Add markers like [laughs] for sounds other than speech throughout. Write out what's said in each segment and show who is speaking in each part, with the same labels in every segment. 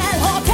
Speaker 1: reggel, ha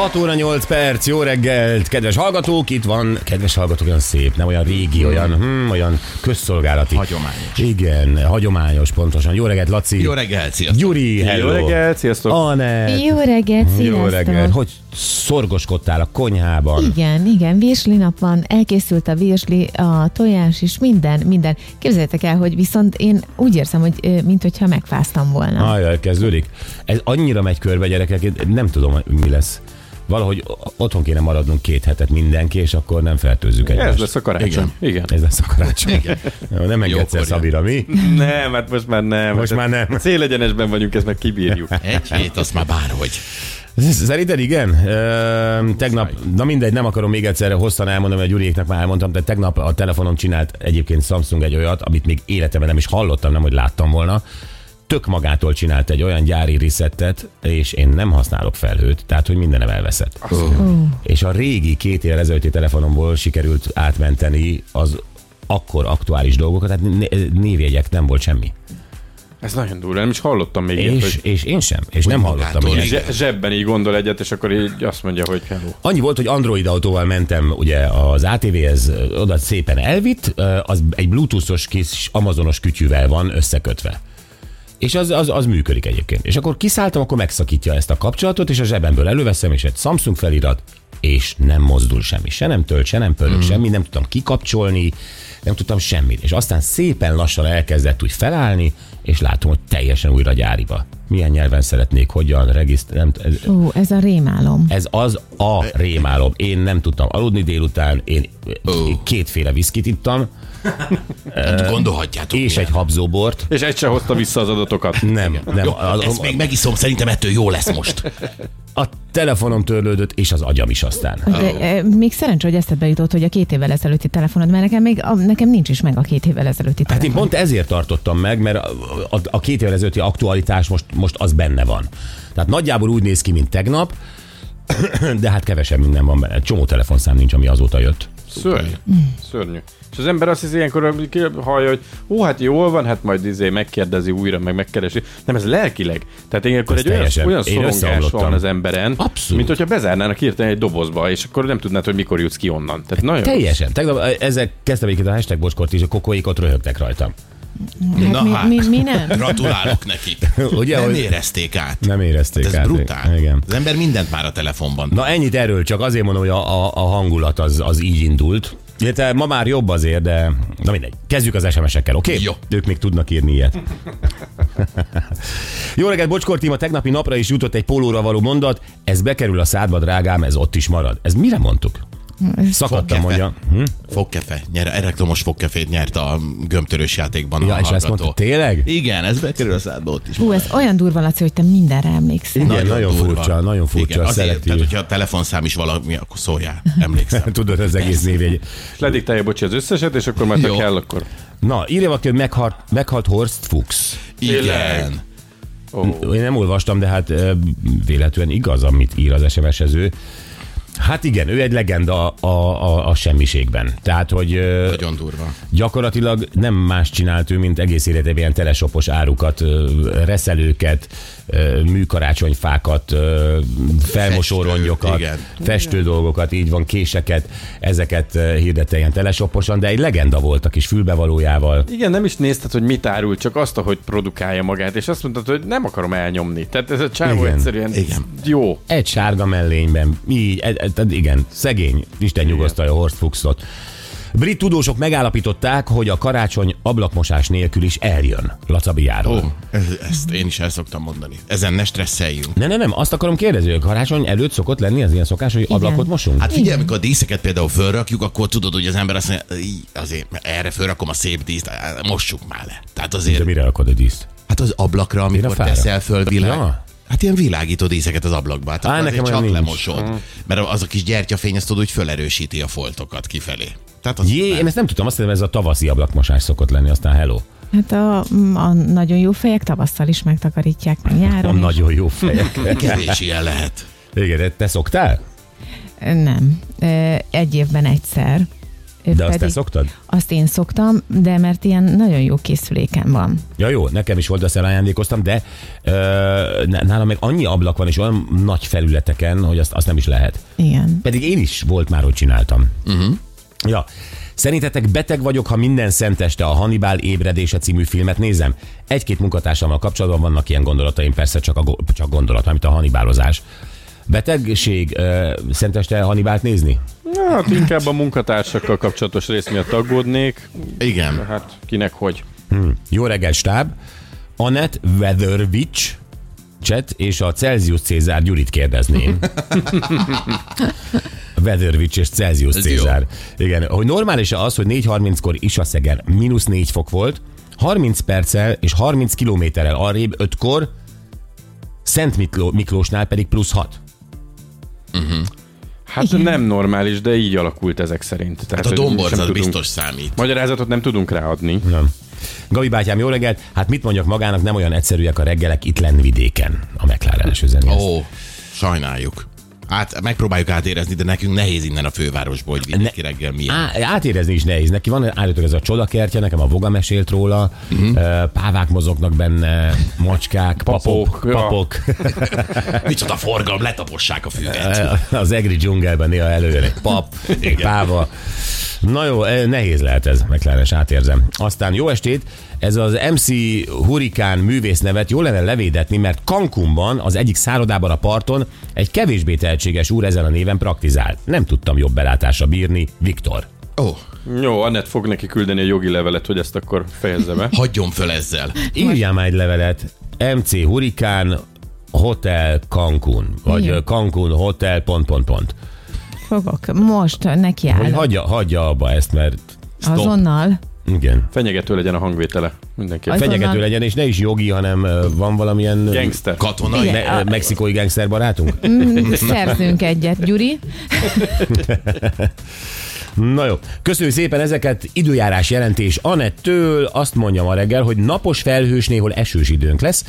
Speaker 2: 6 óra 8 perc, jó reggelt, kedves hallgatók, itt van, kedves hallgatók, olyan szép, nem olyan régi, olyan, hmm, olyan közszolgálati.
Speaker 3: Hagyományos.
Speaker 2: Igen, hagyományos, pontosan. Jó reggelt, Laci.
Speaker 3: Jó reggelt, sziasztok!
Speaker 2: Gyuri, hello.
Speaker 4: Jó reggelt, sziasztok!
Speaker 2: Anett.
Speaker 5: Jó reggelt,
Speaker 2: Jó
Speaker 5: sziasztok!
Speaker 2: reggelt. Hogy szorgoskodtál a konyhában?
Speaker 5: Igen, igen, virsli nap van, elkészült a virsli, a tojás is, minden, minden. Képzeljétek el, hogy viszont én úgy érzem, hogy mint hogyha megfáztam volna.
Speaker 2: Ajaj, kezdődik. Ez annyira megy körbe, gyerekek, nem tudom, mi lesz. Valahogy otthon kéne maradnunk két hetet mindenki, és akkor nem fertőzzük egymást.
Speaker 4: Ez lesz a karácsony.
Speaker 3: Igen.
Speaker 4: Igen.
Speaker 2: Ez lesz a karácsony.
Speaker 3: Igen.
Speaker 2: Nem engedsz el Szabira, mi?
Speaker 4: Nem, hát most már nem.
Speaker 2: Most
Speaker 4: Hát
Speaker 2: már nem.
Speaker 4: Célegyenesben vagyunk, ezt meg kibírjuk.
Speaker 3: Egy hét, azt már bárhogy.
Speaker 2: Szerinted igen? Ö, tegnap, na mindegy, nem akarom még egyszer hosszan elmondani, mert Gyuriéknak már elmondtam, de tegnap a telefonom csinált egyébként Samsung egy olyat, amit még életemben nem is hallottam, nem hogy láttam volna. Tök magától csinált egy olyan gyári resettet, és én nem használok felhőt, tehát hogy mindenem elveszett. És a régi két évvel ezelőtti telefonomból sikerült átmenteni az akkor aktuális dolgokat, tehát né- névjegyek nem volt semmi.
Speaker 4: Ez nagyon durva, nem is hallottam még ilyet,
Speaker 2: És,
Speaker 4: hogy
Speaker 2: és én sem, és nem hallottam. Hogy
Speaker 3: igen.
Speaker 4: zse- zsebben így gondol egyet, és akkor így azt mondja, hogy hello.
Speaker 2: Annyi volt, hogy Android autóval mentem ugye az ATV-hez, oda szépen elvitt, az egy bluetoothos kis amazonos kütyűvel van összekötve. És az, az, az működik egyébként. És akkor kiszálltam, akkor megszakítja ezt a kapcsolatot, és a zsebemből előveszem, és egy Samsung felirat, és nem mozdul semmi. Se nem tölt, se nem pörög, mm. semmi, nem tudtam kikapcsolni, nem tudtam semmit. És aztán szépen lassan elkezdett úgy felállni, és látom, hogy teljesen újra gyáriba. Milyen nyelven szeretnék, hogyan, regisztrálni.
Speaker 5: Ó, ez a rémálom.
Speaker 2: Ez az a rémálom. Én nem tudtam aludni délután, én
Speaker 3: Ó.
Speaker 2: kétféle viszkit ittam,
Speaker 3: Hát gondolhatjátok.
Speaker 2: és
Speaker 3: milyen.
Speaker 2: egy habzóbort.
Speaker 4: És egy se hozta vissza az adatokat.
Speaker 2: Nem, nem.
Speaker 3: Jó,
Speaker 2: A,
Speaker 3: ezt még megiszom, szerintem ettől jó lesz most.
Speaker 2: a telefonom törlődött, és az agyam is aztán.
Speaker 5: De, ö, még szerencsé, hogy eszedbe jutott, hogy a két évvel ezelőtti telefonod, mert nekem még a, nekem nincs is meg a két évvel ezelőtti
Speaker 2: Hát
Speaker 5: telefon.
Speaker 2: én pont ezért tartottam meg, mert a, a, a két évvel ezelőtti aktualitás most, most az benne van. Tehát nagyjából úgy néz ki, mint tegnap, de hát kevesebb minden van benne. Csomó telefonszám nincs, ami azóta jött.
Speaker 4: Szörnyű. Szörnyű. És az ember azt hiszi ilyenkor, hallja, hogy ó, hát jól van, hát majd izé megkérdezi újra, meg megkeresi. Nem, ez lelkileg. Tehát ilyenkor
Speaker 2: Ez
Speaker 4: egy olyan,
Speaker 2: teljesen.
Speaker 4: olyan
Speaker 2: Én
Speaker 4: szorongás van az emberen,
Speaker 2: Abszolút.
Speaker 4: mint hogyha bezárnának hirtelen egy dobozba, és akkor nem tudnád, hogy mikor jutsz ki onnan. Tehát nagyon
Speaker 2: Teljesen. Tegnap ezzel kezdtem egyébként a hashtag bocskort is, a kokóik ott röhögtek rajtam.
Speaker 5: Hát
Speaker 3: Na
Speaker 5: mi,
Speaker 3: hát.
Speaker 5: mi, mi nem?
Speaker 3: Gratulálok neki. [laughs]
Speaker 2: Ugye,
Speaker 3: Nem
Speaker 2: hogy-
Speaker 3: érezték át.
Speaker 2: Nem érezték
Speaker 3: Ez
Speaker 2: át.
Speaker 3: brutál.
Speaker 2: Igen.
Speaker 3: Az ember mindent már a telefonban.
Speaker 2: Na ennyit erről, csak azért mondom, hogy a, a, a hangulat az, az így indult. Illetve ma már jobb azért, de na mindegy. Kezdjük az SMS-ekkel, oké? Okay?
Speaker 3: Jó.
Speaker 2: Ők még tudnak írni ilyet. Jó reggelt, Bocskor Tím, a tegnapi napra is jutott egy pólóra való mondat, ez bekerül a szádba, drágám, ez ott is marad. Ez mire mondtuk? Szakadtam, mondja. Hm?
Speaker 3: Fogkefe. Nyer, elektromos fogkefét nyert a gömbtörős játékban
Speaker 2: Ja,
Speaker 3: a
Speaker 2: és ezt
Speaker 3: hallgató.
Speaker 2: mondta, tényleg?
Speaker 3: Igen, ez bekerül a szádba ott is.
Speaker 5: Hú, ez olyan durva, Laci, hogy te mindenre emlékszel.
Speaker 2: Igen, nagyon
Speaker 3: durva.
Speaker 2: furcsa, nagyon furcsa,
Speaker 3: Igen, azért, tehát, hogyha a telefonszám is valami, akkor szóljál. Emlékszem. [laughs]
Speaker 2: Tudod az egész névjegy.
Speaker 4: És lediktálja, bocsi, az összeset, és akkor
Speaker 3: Jó.
Speaker 4: kell, akkor...
Speaker 2: Na, írja valaki, hogy meghalt, meghalt Horst Fuchs.
Speaker 3: Igen.
Speaker 4: Tényleg? Ó,
Speaker 2: Én nem olvastam, de hát véletlenül igaz, amit ír az SMS-ező. Hát igen, ő egy legenda a, a, a semmiségben. Tehát, hogy
Speaker 3: Nagyon durva.
Speaker 2: gyakorlatilag nem más csinált ő, mint egész életében ilyen telesopos árukat, reszelőket, műkarácsonyfákat, felmosórongyokat,
Speaker 3: igen.
Speaker 2: festő dolgokat, így van, késeket, ezeket hirdette ilyen telesoposan, de egy legenda volt a kis fülbevalójával.
Speaker 4: Igen, nem is nézted, hogy mit árul, csak azt, hogy produkálja magát, és azt mondtad, hogy nem akarom elnyomni. Tehát ez a csávó
Speaker 2: Igen.
Speaker 4: egyszerűen
Speaker 3: Igen.
Speaker 4: jó.
Speaker 2: Egy sárga mellényben, így, e, e, igen, szegény, Isten nyugosztalja Horst Fuchsot. Brit tudósok megállapították, hogy a karácsony ablakmosás nélkül is eljön Lacabiáról.
Speaker 3: Ó, ez, ezt én is el szoktam mondani. Ezen ne stresszeljünk.
Speaker 2: Ne, ne, nem, azt akarom kérdezni, hogy karácsony előtt szokott lenni az ilyen szokás, hogy ablakot mosunk?
Speaker 3: Hát figyelj, amikor a díszeket például fölrakjuk, akkor tudod, hogy az ember azt mondja, "Í, azért mert erre fölrakom a szép díszt, mossuk már le. Tehát
Speaker 2: De
Speaker 3: azért,
Speaker 2: mire rakod a díszt?
Speaker 3: hát az ablakra, amikor teszel föl világ.
Speaker 2: Ja.
Speaker 3: Hát ilyen világító díszeket az ablakba. Hát
Speaker 2: Á,
Speaker 3: akkor
Speaker 2: nekem
Speaker 3: csak
Speaker 2: nincs.
Speaker 3: lemosod. Mert az a kis gyertyafény, azt tudod, hogy felerősíti a foltokat kifelé. Tehát az
Speaker 2: Jé,
Speaker 3: nem.
Speaker 2: én ezt nem tudtam, azt hiszem ez a tavaszi ablakmosás szokott lenni, aztán hello.
Speaker 5: Hát a, a nagyon jó fejek tavasszal is megtakarítják, meg
Speaker 2: A
Speaker 5: nyáron is.
Speaker 2: nagyon jó fejek. [laughs]
Speaker 3: Kevés ilyen lehet.
Speaker 2: Igen, de te szoktál?
Speaker 5: Nem. Egy évben egyszer.
Speaker 2: De azt te szoktad?
Speaker 5: Azt én szoktam, de mert ilyen nagyon jó készülékem van.
Speaker 2: Ja jó, nekem is volt, azt elajándékoztam, de ö, nálam meg annyi ablak van, és olyan nagy felületeken, hogy azt, azt nem is lehet.
Speaker 5: Igen.
Speaker 2: Pedig én is volt már, hogy csináltam. Uh-huh. Ja. Szerintetek beteg vagyok, ha minden szenteste a Hannibal ébredése című filmet nézem? Egy-két munkatársammal kapcsolatban vannak ilyen gondolataim, persze csak, a, go- csak gondolat, amit a Hannibalozás. Betegség, ö, szenteste Hannibalt nézni?
Speaker 4: Na, hát inkább a munkatársakkal kapcsolatos rész miatt aggódnék.
Speaker 3: Igen.
Speaker 4: Hát kinek hogy.
Speaker 2: Jó reggel, stáb! Anett Weatherwitch chat és a Celsius Cézár Gyurit kérdezném. [laughs] Weatherwitch és Celsius
Speaker 3: Ez
Speaker 2: Cézár. Igen, hogy normális az, hogy 4.30-kor Isaszegen mínusz 4 fok volt, 30 perccel és 30 kilométerrel arrébb 5-kor Szent Mikló, Miklósnál pedig plusz 6.
Speaker 4: Hát
Speaker 5: Igen.
Speaker 4: nem normális, de így alakult ezek szerint. Tehát,
Speaker 3: Hát a domborzat
Speaker 4: tudunk-
Speaker 3: biztos számít.
Speaker 4: Magyarázatot nem tudunk ráadni.
Speaker 2: Nem. Gabi bátyám, jó reggelt! Hát mit mondjak magának, nem olyan egyszerűek a reggelek itt lenn vidéken. A McLaren-es.
Speaker 3: Ó, sajnáljuk. Hát megpróbáljuk átérezni, de nekünk nehéz innen a fővárosból, hogy vidéki reggel milyen.
Speaker 2: Á, átérezni is nehéz. Neki van állítólag ez a csodakertje, nekem a Voga mesélt róla, uh-huh. pávák mozognak benne, macskák, papok,
Speaker 4: Papok, ja.
Speaker 2: papok. [laughs]
Speaker 3: Micsoda forgalom, letapossák a füvet.
Speaker 2: Az egri dzsungelben néha előjön egy pap, egy páva. Na jó, eh, nehéz lehet ez, McLaren-es, átérzem. Aztán jó estét, ez az MC Hurikán művésznevet jó lenne levédetni, mert Cancunban, az egyik szállodában a parton egy kevésbé tehetséges úr ezen a néven praktizál. Nem tudtam jobb belátásra bírni. Viktor.
Speaker 3: Ó,
Speaker 4: Jó, Annett fog neki küldeni a jogi levelet, hogy ezt akkor fejezze be. [laughs]
Speaker 3: hagyjon föl ezzel.
Speaker 2: Írjál már egy levelet. MC Hurikán Hotel Cancun, vagy ö, Cancun Hotel pont, pont, pont.
Speaker 5: Fogok. Most neki
Speaker 2: Hogy
Speaker 5: áll.
Speaker 2: hagyja, hagyja abba ezt, mert
Speaker 5: Azonnal.
Speaker 2: igen.
Speaker 4: Fenyegető legyen a hangvétele. Mindenképpen.
Speaker 5: Az-
Speaker 2: Fenyegető
Speaker 5: Azonnal.
Speaker 2: legyen, és ne is jogi, hanem van valamilyen
Speaker 4: Gangster.
Speaker 3: Katonai.
Speaker 5: Igen.
Speaker 2: me- ö, mexikói gangster barátunk?
Speaker 5: Mm, Szerzünk egyet, Gyuri. [laughs]
Speaker 2: Na jó, köszönjük szépen ezeket. Időjárás jelentés Anettől azt mondja ma reggel, hogy napos felhős, néhol esős időnk lesz.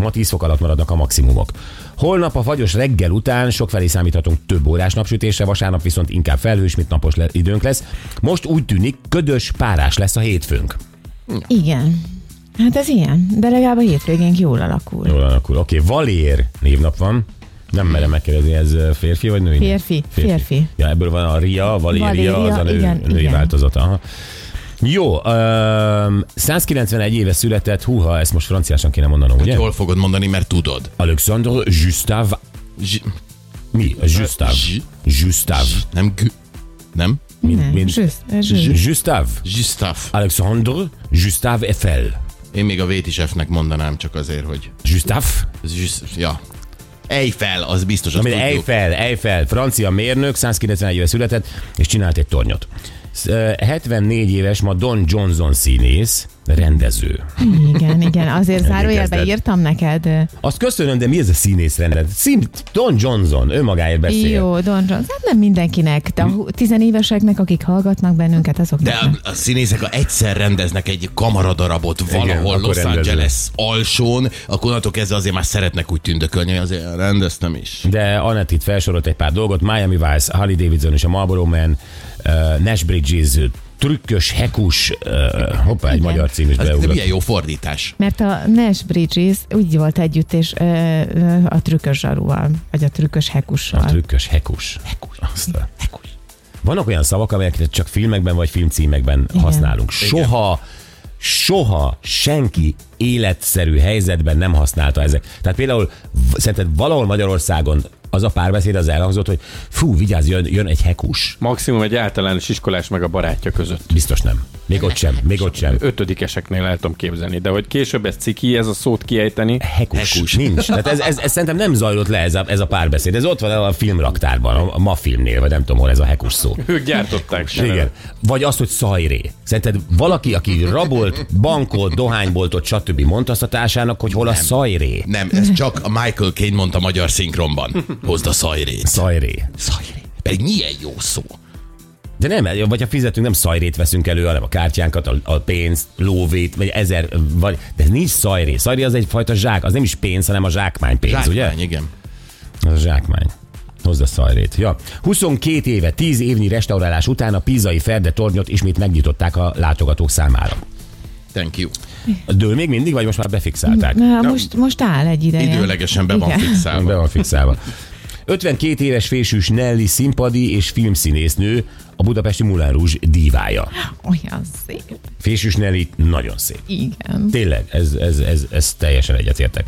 Speaker 2: Ma 10 fok alatt maradnak a maximumok. Holnap a fagyos reggel után sokfelé számíthatunk több órás napsütésre, vasárnap viszont inkább felhős, mint napos le- időnk lesz. Most úgy tűnik, ködös, párás lesz a hétfőnk.
Speaker 5: Igen. Hát ez ilyen, de legalább a hétvégénk jól alakul.
Speaker 2: Jól alakul. Oké, okay. Valér névnap van. Nem merem megkérdezni, ez férfi vagy női?
Speaker 5: Férfi, férfi.
Speaker 2: Ja, ebből van a Ria, Valéria,
Speaker 5: Valéria,
Speaker 2: az a nő,
Speaker 5: igen,
Speaker 2: női
Speaker 5: igen.
Speaker 2: változata. Aha. Jó, um, 191 éve született, húha, ezt most franciásan kéne mondanom, ugye?
Speaker 3: Jól fogod mondani, mert tudod.
Speaker 2: Alexandre Gustave,
Speaker 3: Zs-
Speaker 2: mi? Gustave.
Speaker 3: Zs-
Speaker 2: Gustave.
Speaker 3: nem g... Nem?
Speaker 2: Mint,
Speaker 5: Nem,
Speaker 2: mint. Gustave.
Speaker 3: Gustav.
Speaker 2: Alexandre Gustave Eiffel.
Speaker 3: Én még a VTSF-nek mondanám csak azért, hogy...
Speaker 2: Gustave?
Speaker 3: Just, ja. Eiffel, az biztos, azt tudjuk.
Speaker 2: Eiffel, Eiffel, francia mérnök, 191 éve született, és csinált egy tornyot. Sz- ö, 74 éves ma Don Johnson színész, rendező.
Speaker 5: Igen, igen, azért [laughs] zárójelbe írtam neked.
Speaker 2: Azt köszönöm, de mi ez a színész rendet? Szín, Don Johnson, önmagáért beszél.
Speaker 5: Jó, Don Jones. Hát nem mindenkinek, de a hu- tizenéveseknek, akik hallgatnak bennünket,
Speaker 3: De
Speaker 5: azoknak.
Speaker 3: a, a színészek, ha egyszer rendeznek egy kamaradarabot valahol
Speaker 2: akkor
Speaker 3: Los
Speaker 2: rendező.
Speaker 3: Angeles alsón, akkor onnantól kezdve azért már szeretnek úgy tündökölni, hogy azért rendeztem is.
Speaker 2: De Annett itt felsorolt egy pár dolgot, Miami Vice, Harley Davidson és a Marlboro Man, uh, Nash Bridges, trükkös, hekus, uh, hoppá, egy
Speaker 5: Igen.
Speaker 2: magyar cím is beugrott.
Speaker 3: milyen jó fordítás.
Speaker 5: Mert a Nash Bridges úgy volt együtt, és ö, a trükkös zsarúval, vagy a trükkös hekussal.
Speaker 2: A trükkös, hekus. Hekus. hekus. Vannak olyan szavak, amelyeket csak filmekben vagy filmcímekben
Speaker 5: Igen.
Speaker 2: használunk. Soha, soha senki életszerű helyzetben nem használta ezek. Tehát például szerinted valahol Magyarországon az a párbeszéd az elhangzott, hogy fú, vigyázz, jön, jön egy hekus.
Speaker 4: Maximum egy általános iskolás meg a barátja között.
Speaker 2: Biztos nem. Még ott sem, még ott sem.
Speaker 4: Ötödikeseknél el tudom képzelni, de hogy később ez ciki, ez a szót kiejteni,
Speaker 2: Hekus.
Speaker 3: Hekus.
Speaker 2: Nincs. Tehát ez, ez, ez, szerintem nem zajlott le ez a, ez a párbeszéd. Ez ott van a filmraktárban, a, a ma filmnél, vagy nem tudom hol ez a hekus szó. [laughs]
Speaker 4: ők gyártották.
Speaker 2: Igen. Vagy az, hogy szajré. Szerinted valaki, aki rabolt, bankolt, dohányboltot, stb. mondta azt a társának, hogy hol a szajré?
Speaker 3: Nem, ez csak a Michael Caine mondta magyar szinkronban. Hozd a szajrét.
Speaker 2: Szajré.
Speaker 3: Szajré. Pedig milyen jó szó.
Speaker 2: De nem, vagy ha fizetünk, nem szajrét veszünk elő, hanem a kártyánkat, a, a pénzt, lóvét, vagy ezer, vagy, de nincs szajré. Szajré az egyfajta zsák, az nem is pénz, hanem a zsákmány pénz,
Speaker 3: Zsákmány,
Speaker 2: ugye?
Speaker 3: igen.
Speaker 2: Az a zsákmány. Hozza szajrét. Ja. 22 éve, 10 évnyi restaurálás után a Pizai Ferde tornyot ismét megnyitották a látogatók számára.
Speaker 3: Thank you.
Speaker 2: Dől még mindig, vagy most már befixálták?
Speaker 5: Na, most, most áll egy ideje.
Speaker 3: Időlegesen be van
Speaker 5: Igen.
Speaker 3: fixálva.
Speaker 2: Be van fixálva. 52 éves fésűs Nelly színpadi és filmszínésznő, a budapesti Moulin Rouge dívája.
Speaker 5: Olyan szép.
Speaker 2: Fésűs Nelly nagyon szép.
Speaker 5: Igen.
Speaker 2: Tényleg, ez, ez, ez, ez teljesen egyetértek.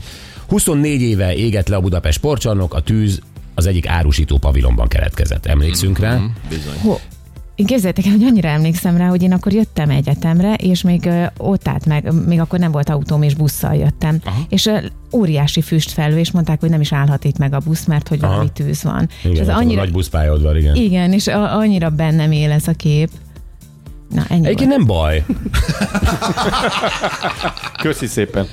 Speaker 2: 24 éve égett le a Budapest sportcsarnok, a tűz az egyik árusító pavilonban keletkezett. Emlékszünk rá?
Speaker 3: Bizony.
Speaker 5: Én képzeljétek el, hogy annyira emlékszem rá, hogy én akkor jöttem egyetemre, és még ott állt meg, még akkor nem volt autóm, és busszal jöttem. Aha. És óriási füst felül, és mondták, hogy nem is állhat itt meg a busz, mert hogy valami tűz van. és
Speaker 2: Igen,
Speaker 5: ez
Speaker 2: ott
Speaker 5: annyira,
Speaker 2: a nagy buszpályaudvar, igen.
Speaker 5: igen, és a, annyira bennem él ez a kép. Na, ennyi
Speaker 2: Egyébként nem baj.
Speaker 4: Köszi szépen.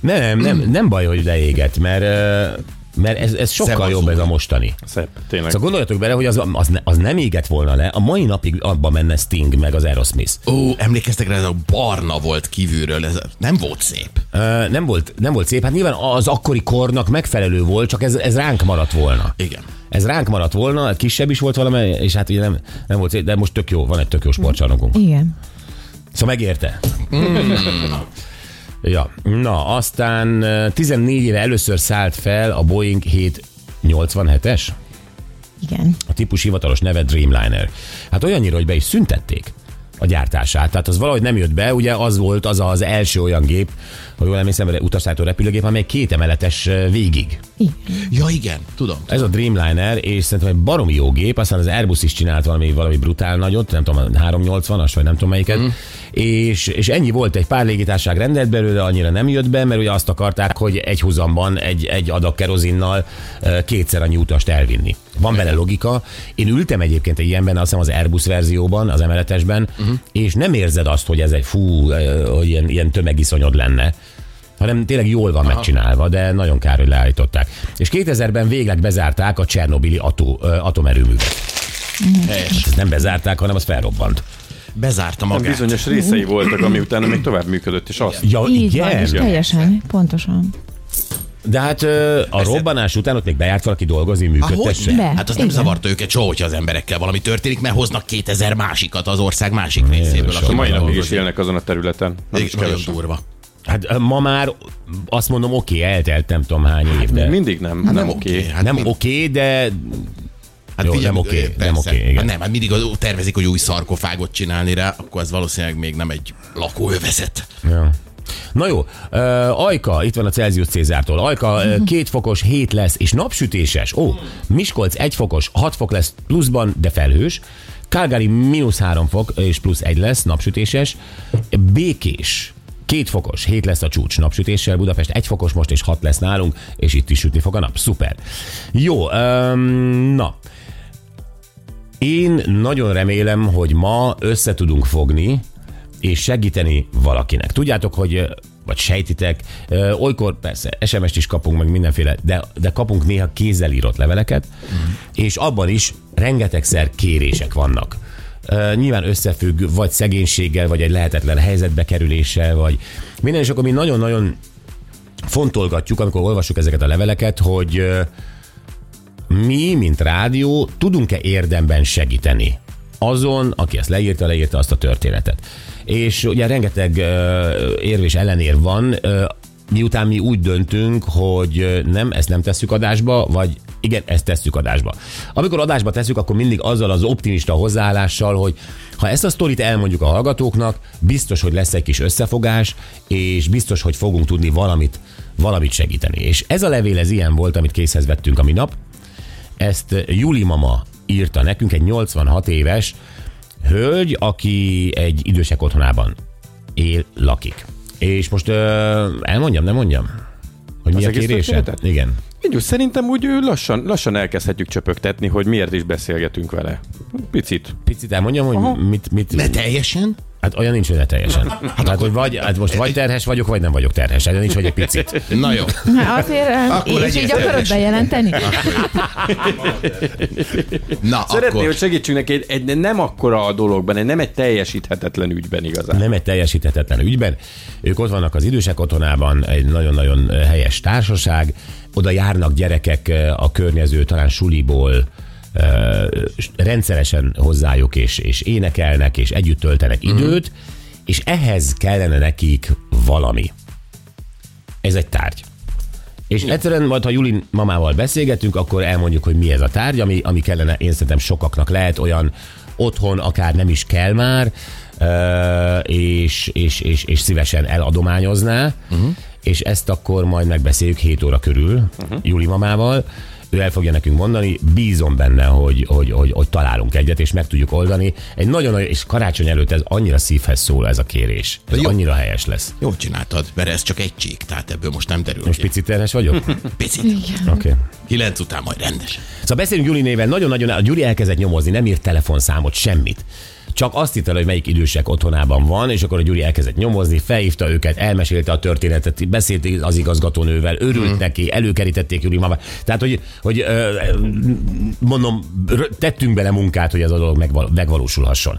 Speaker 2: Nem, nem, nem baj, hogy leégett, mert, ö, mert ez, ez sokkal
Speaker 3: Szebb
Speaker 2: jobb ez a mostani.
Speaker 4: Szép, tényleg.
Speaker 2: Szóval gondoljatok bele, hogy az, az, ne, az nem égett volna le, a mai napig abba menne Sting meg az Aerosmith.
Speaker 3: Ó, emlékeztek rá, ez a barna volt kívülről, ez nem volt szép.
Speaker 2: Ö, nem, volt, nem volt szép, hát nyilván az akkori kornak megfelelő volt, csak ez, ez ránk maradt volna.
Speaker 3: Igen.
Speaker 2: Ez ránk maradt volna, hát kisebb is volt valami, és hát ugye nem, nem volt szép, de most tök jó, van egy tök jó sportcsarnokunk.
Speaker 5: Igen.
Speaker 2: Szóval megérte. Ja, na, aztán ö, 14 éve először szállt fel a Boeing 787-es,
Speaker 5: Igen.
Speaker 2: a típus hivatalos neve Dreamliner. Hát olyannyira, hogy be is szüntették a gyártását. Tehát az valahogy nem jött be, ugye az volt az az első olyan gép, ha jól emlékszem, utasszállító repülőgép, amely két emeletes végig.
Speaker 5: Igen.
Speaker 3: Ja, igen, tudom.
Speaker 2: Ez a Dreamliner, és szerintem egy baromi jó gép, aztán az Airbus is csinált valami, valami brutál nagyot, nem tudom, 380-as, vagy nem tudom melyiket, mm. és, és ennyi volt, egy pár légitárság rendelt belőle, annyira nem jött be, mert ugye azt akarták, hogy egy huzamban egy, egy adag kerozinnal kétszer annyi utast elvinni. Van bele logika. Én ültem egyébként egy ilyenben, azt hiszem az Airbus verzióban, az emeletesben, uh-huh. és nem érzed azt, hogy ez egy fú, hogy ilyen, ilyen tömegiszonyod lenne hanem tényleg jól van Aha. megcsinálva, de nagyon kár, hogy leállították. És 2000-ben végleg bezárták a Csernobili ató, ö, atomerőművet.
Speaker 3: Helyes.
Speaker 2: Ezt nem bezárták, hanem az felrobbant.
Speaker 3: Bezárta
Speaker 4: Nem
Speaker 3: magát.
Speaker 4: bizonyos részei voltak, ami utána még tovább működött, és azt.
Speaker 2: Ja,
Speaker 5: Így van,
Speaker 2: igen.
Speaker 5: és teljesen, pontosan.
Speaker 2: De hát ö, a robbanás után ott még bejárt valaki dolgozni, működtesse.
Speaker 3: Hát az nem
Speaker 5: Igen.
Speaker 3: zavarta őket soha, hogyha az emberekkel valami történik, mert hoznak 2000 másikat az ország másik részéből. aki
Speaker 4: mai napig is élnek azon a területen. Nem is
Speaker 3: Igen, Nagyon durva.
Speaker 2: Hát ma már azt mondom, oké, eltelt nem tudom hány év, de...
Speaker 4: Mindig nem,
Speaker 3: Hát
Speaker 4: nem oké.
Speaker 3: Hát
Speaker 2: nem
Speaker 3: mind-
Speaker 2: oké, de
Speaker 3: Hát
Speaker 2: Jó,
Speaker 3: figyelj,
Speaker 2: nem oké, nem
Speaker 3: persze.
Speaker 2: oké, igen.
Speaker 3: Hát nem, hát mindig az- tervezik, hogy új szarkofágot csinálni rá, akkor az valószínűleg még nem egy lakóövezet.
Speaker 2: Ja. Na jó, uh, Ajka, itt van a Celsius Cézártól. Ajka, uh, két fokos, hét lesz, és napsütéses. Ó, Miskolc egy fokos, hat fok lesz pluszban, de felhős. Calgary mínusz három fok, és plusz egy lesz, napsütéses. Békés, Két fokos, hét lesz a csúcs napsütéssel, Budapest egy fokos most, és hat lesz nálunk, és itt is sütni fog a nap. Szuper. Jó, um, na. Én nagyon remélem, hogy ma össze tudunk fogni, és segíteni valakinek. Tudjátok, hogy vagy sejtitek, olykor persze SMS-t is kapunk, meg mindenféle, de, de kapunk néha kézzel írott leveleket, mm. és abban is rengetegszer kérések vannak. Nyilván összefügg vagy szegénységgel, vagy egy lehetetlen helyzetbe kerüléssel, vagy minden, és akkor mi nagyon-nagyon fontolgatjuk, amikor olvassuk ezeket a leveleket, hogy mi, mint rádió, tudunk-e érdemben segíteni azon, aki ezt leírta, leírta azt a történetet. És ugye rengeteg ö, érv és ellenér van, miután mi úgy döntünk, hogy nem, ezt nem tesszük adásba, vagy igen, ezt tesszük adásba. Amikor adásba tesszük, akkor mindig azzal az optimista hozzáállással, hogy ha ezt a sztorit elmondjuk a hallgatóknak, biztos, hogy lesz egy kis összefogás, és biztos, hogy fogunk tudni valamit, valamit segíteni. És ez a levél, ez ilyen volt, amit készhez vettünk a minap. Ezt Juli mama írta nekünk, egy 86 éves hölgy, aki egy idősek otthonában él, lakik. És most ö, elmondjam, nem mondjam? Hogy mi
Speaker 4: Az
Speaker 2: a kérése? Igen.
Speaker 4: Így, szerintem úgy lassan, lassan elkezdhetjük csöpögtetni, hogy miért is beszélgetünk vele. Picit.
Speaker 2: Picit elmondjam, hogy
Speaker 4: Aha.
Speaker 2: mit, mit...
Speaker 3: De teljesen?
Speaker 2: Hát olyan nincs, hogy ne teljesen. Hát, hát, hogy vagy, hát most vagy terhes vagyok, vagy nem vagyok terhes. Olyan nincs, hogy egy picit.
Speaker 3: Na jó.
Speaker 5: Hát azért,
Speaker 3: Akkor
Speaker 5: és így
Speaker 3: legyél
Speaker 5: akarod
Speaker 3: terhes.
Speaker 5: bejelenteni?
Speaker 3: Na,
Speaker 4: Szeretné,
Speaker 3: akkor...
Speaker 4: hogy segítsünk neki egy, egy nem akkora a dologban, egy nem egy teljesíthetetlen ügyben igazán.
Speaker 2: Nem egy teljesíthetetlen ügyben. Ők ott vannak az idősek otthonában, egy nagyon-nagyon helyes társaság. Oda járnak gyerekek eh, a környező, talán suliból, eh, rendszeresen hozzájuk, és, és énekelnek, és együtt töltenek időt, és ehhez kellene nekik valami. Ez egy tárgy. És egyszerűen majd, ha Julin mamával beszélgetünk, akkor elmondjuk, hogy mi ez a tárgy, ami, ami kellene, én szerintem sokaknak lehet olyan otthon, akár nem is kell már, és, és, és, és szívesen eladományozná, uh-huh. és ezt akkor majd megbeszéljük 7 óra körül uh-huh. Juli mamával. Ő el fogja nekünk mondani, bízom benne, hogy, hogy, hogy, hogy találunk egyet, és meg tudjuk oldani. Egy nagyon nagy, és karácsony előtt ez annyira szívhez szól ez a kérés. Ez
Speaker 3: Jó.
Speaker 2: annyira helyes lesz.
Speaker 3: Jól csináltad, mert ez csak egy csík, tehát ebből most nem derül.
Speaker 2: Most
Speaker 3: ki.
Speaker 2: picit terhes vagyok? [laughs]
Speaker 3: Picit.
Speaker 2: Oké. Okay.
Speaker 3: Kilenc után majd rendes.
Speaker 2: Szóval beszélünk Gyuri néven, nagyon-nagyon, a Gyuri elkezdett nyomozni, nem írt telefonszámot, semmit. Csak azt hitte, hogy melyik idősek otthonában van, és akkor a Gyuri elkezdett nyomozni, felhívta őket, elmesélte a történetet, beszélt az igazgatónővel, örült mm. neki, előkerítették Gyuri mamát. Tehát, hogy, hogy mondom, tettünk bele munkát, hogy ez a dolog megval- megvalósulhasson.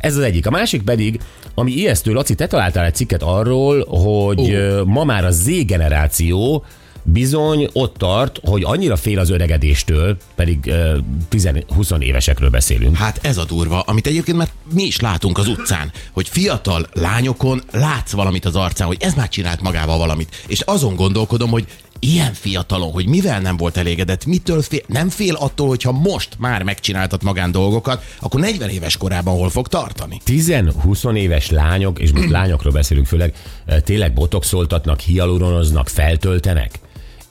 Speaker 2: Ez az egyik. A másik pedig, ami ijesztő, Laci, te találtál egy cikket arról, hogy ö, ma már a Z generáció bizony ott tart, hogy annyira fél az öregedéstől, pedig ö, 10-20 évesekről beszélünk.
Speaker 3: Hát ez a durva, amit egyébként már mi is látunk az utcán, hogy fiatal lányokon látsz valamit az arcán, hogy ez már csinált magával valamit. És azon gondolkodom, hogy ilyen fiatalon, hogy mivel nem volt elégedett, mitől fél, nem fél attól, hogyha most már megcsináltat magán dolgokat, akkor 40 éves korában hol fog tartani?
Speaker 2: 10-20 éves lányok, és most lányokról beszélünk főleg, tényleg botoxoltatnak, hialuronoznak, feltöltenek.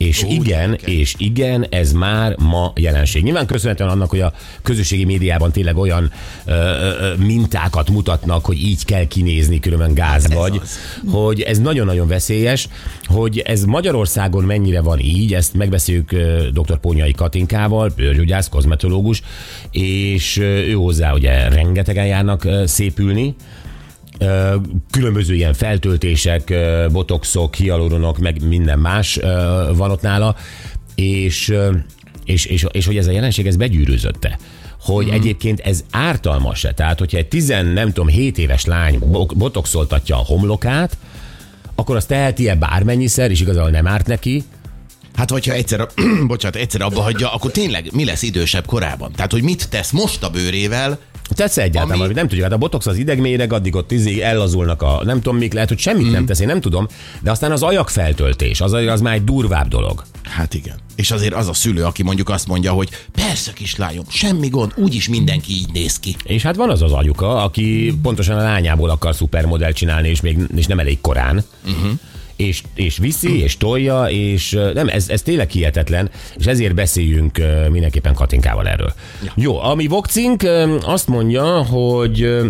Speaker 2: És
Speaker 3: Ó,
Speaker 2: igen,
Speaker 3: gyerekek.
Speaker 2: és igen, ez már ma jelenség. Nyilván köszönhetően annak, hogy a közösségi médiában tényleg olyan ö, ö, mintákat mutatnak, hogy így kell kinézni, különben gáz
Speaker 3: ez
Speaker 2: vagy,
Speaker 3: az.
Speaker 2: hogy ez nagyon-nagyon veszélyes, hogy ez Magyarországon mennyire van így, ezt megbeszéljük dr. Pónyai Katinkával, bőrgyógyász, kozmetológus, és ő hozzá ugye rengetegen járnak szépülni, különböző ilyen feltöltések, botoxok, hialuronok, meg minden más van ott nála, és, és, és, és hogy ez a jelenség, ez begyűrűzötte hogy mm. egyébként ez ártalmas-e. Tehát, hogyha egy 10, nem tudom, 7 éves lány bo- botoxoltatja a homlokát, akkor azt teheti-e bármennyiszer, és igazából nem árt neki,
Speaker 3: Hát, hogyha egyszer, [clears throat] bocsánat, egyszer abba hagyja, akkor tényleg mi lesz idősebb korában? Tehát, hogy mit tesz most a bőrével,
Speaker 2: Tesz egyáltalán,
Speaker 3: Ami-
Speaker 2: nem tudjuk, hát a botox az idegméreg, addig ott izé ellazulnak a nem tudom mik, lehet, hogy semmit mm. nem tesz, én nem tudom, de aztán az ajak feltöltés, az, az már egy durvább dolog.
Speaker 3: Hát igen. És azért az a szülő, aki mondjuk azt mondja, hogy persze kislányom, semmi gond, úgyis mindenki így néz ki.
Speaker 2: És hát van az az anyuka, aki pontosan a lányából akar szupermodell csinálni, és még és nem elég korán. Uh-huh. És, és viszi, és tolja, és nem, ez, ez tényleg hihetetlen, és ezért beszéljünk mindenképpen Katinkával erről. Ja. Jó, ami Vokcink azt mondja, hogy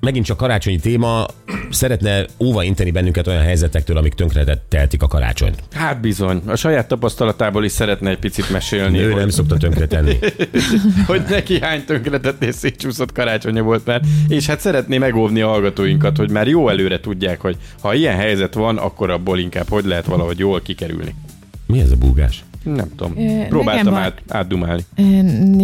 Speaker 2: megint csak karácsonyi téma, szeretne óva inteni bennünket olyan helyzetektől, amik tönkre tehetik a karácsonyt.
Speaker 4: Hát bizony. A saját tapasztalatából is szeretne egy picit mesélni,
Speaker 2: Ő
Speaker 4: hogy,
Speaker 2: nem szokta tönkre tenni. [laughs]
Speaker 4: hogy neki hány tönkretett és szétcsúszott karácsonya volt már. És hát szeretné megóvni a hallgatóinkat, hogy már jó előre tudják, hogy ha ilyen helyzet van, akkor abból inkább hogy lehet valahogy jól kikerülni.
Speaker 2: Mi ez a búgás?
Speaker 4: Nem tudom.
Speaker 5: Ö,
Speaker 4: Próbáltam
Speaker 5: nekem van-
Speaker 4: át, átdumálni.
Speaker 5: Ö,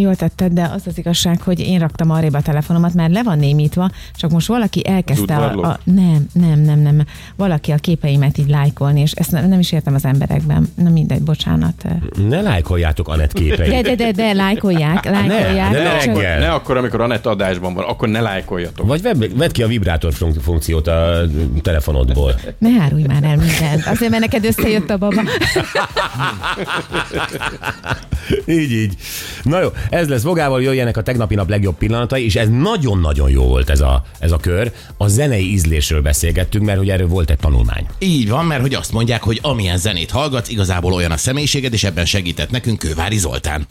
Speaker 5: Jól tetted, de az az igazság, hogy én raktam arrébb a telefonomat, mert le van némítva, csak most valaki elkezdte a, a... Nem, nem, nem, nem. Valaki a képeimet így lájkolni, és ezt nem, nem is értem az emberekben. Na mindegy, bocsánat.
Speaker 2: Ne lájkoljátok Anett képeit.
Speaker 5: De, de, de, de, lájkolják, lájkolják.
Speaker 2: ne
Speaker 4: Ne,
Speaker 5: csak-
Speaker 4: akkor,
Speaker 2: reggel.
Speaker 4: ne akkor, amikor Anett adásban van, akkor ne lájkoljatok.
Speaker 2: Vagy vedd, vedd ki a vibrátor fun- funkciót a telefonodból.
Speaker 5: Ne árulj már el mindent. Azért, mert neked összejött a baba. [laughs] [laughs]
Speaker 2: így, így. Na jó, ez lesz Vogával, jöjjenek a tegnapi nap legjobb pillanatai, és ez nagyon-nagyon jó volt ez a, ez a kör. A zenei ízlésről beszélgettünk, mert hogy erről volt egy tanulmány.
Speaker 3: Így van, mert hogy azt mondják, hogy amilyen zenét hallgatsz, igazából olyan a személyiséged, és ebben segített nekünk Kővári Zoltán.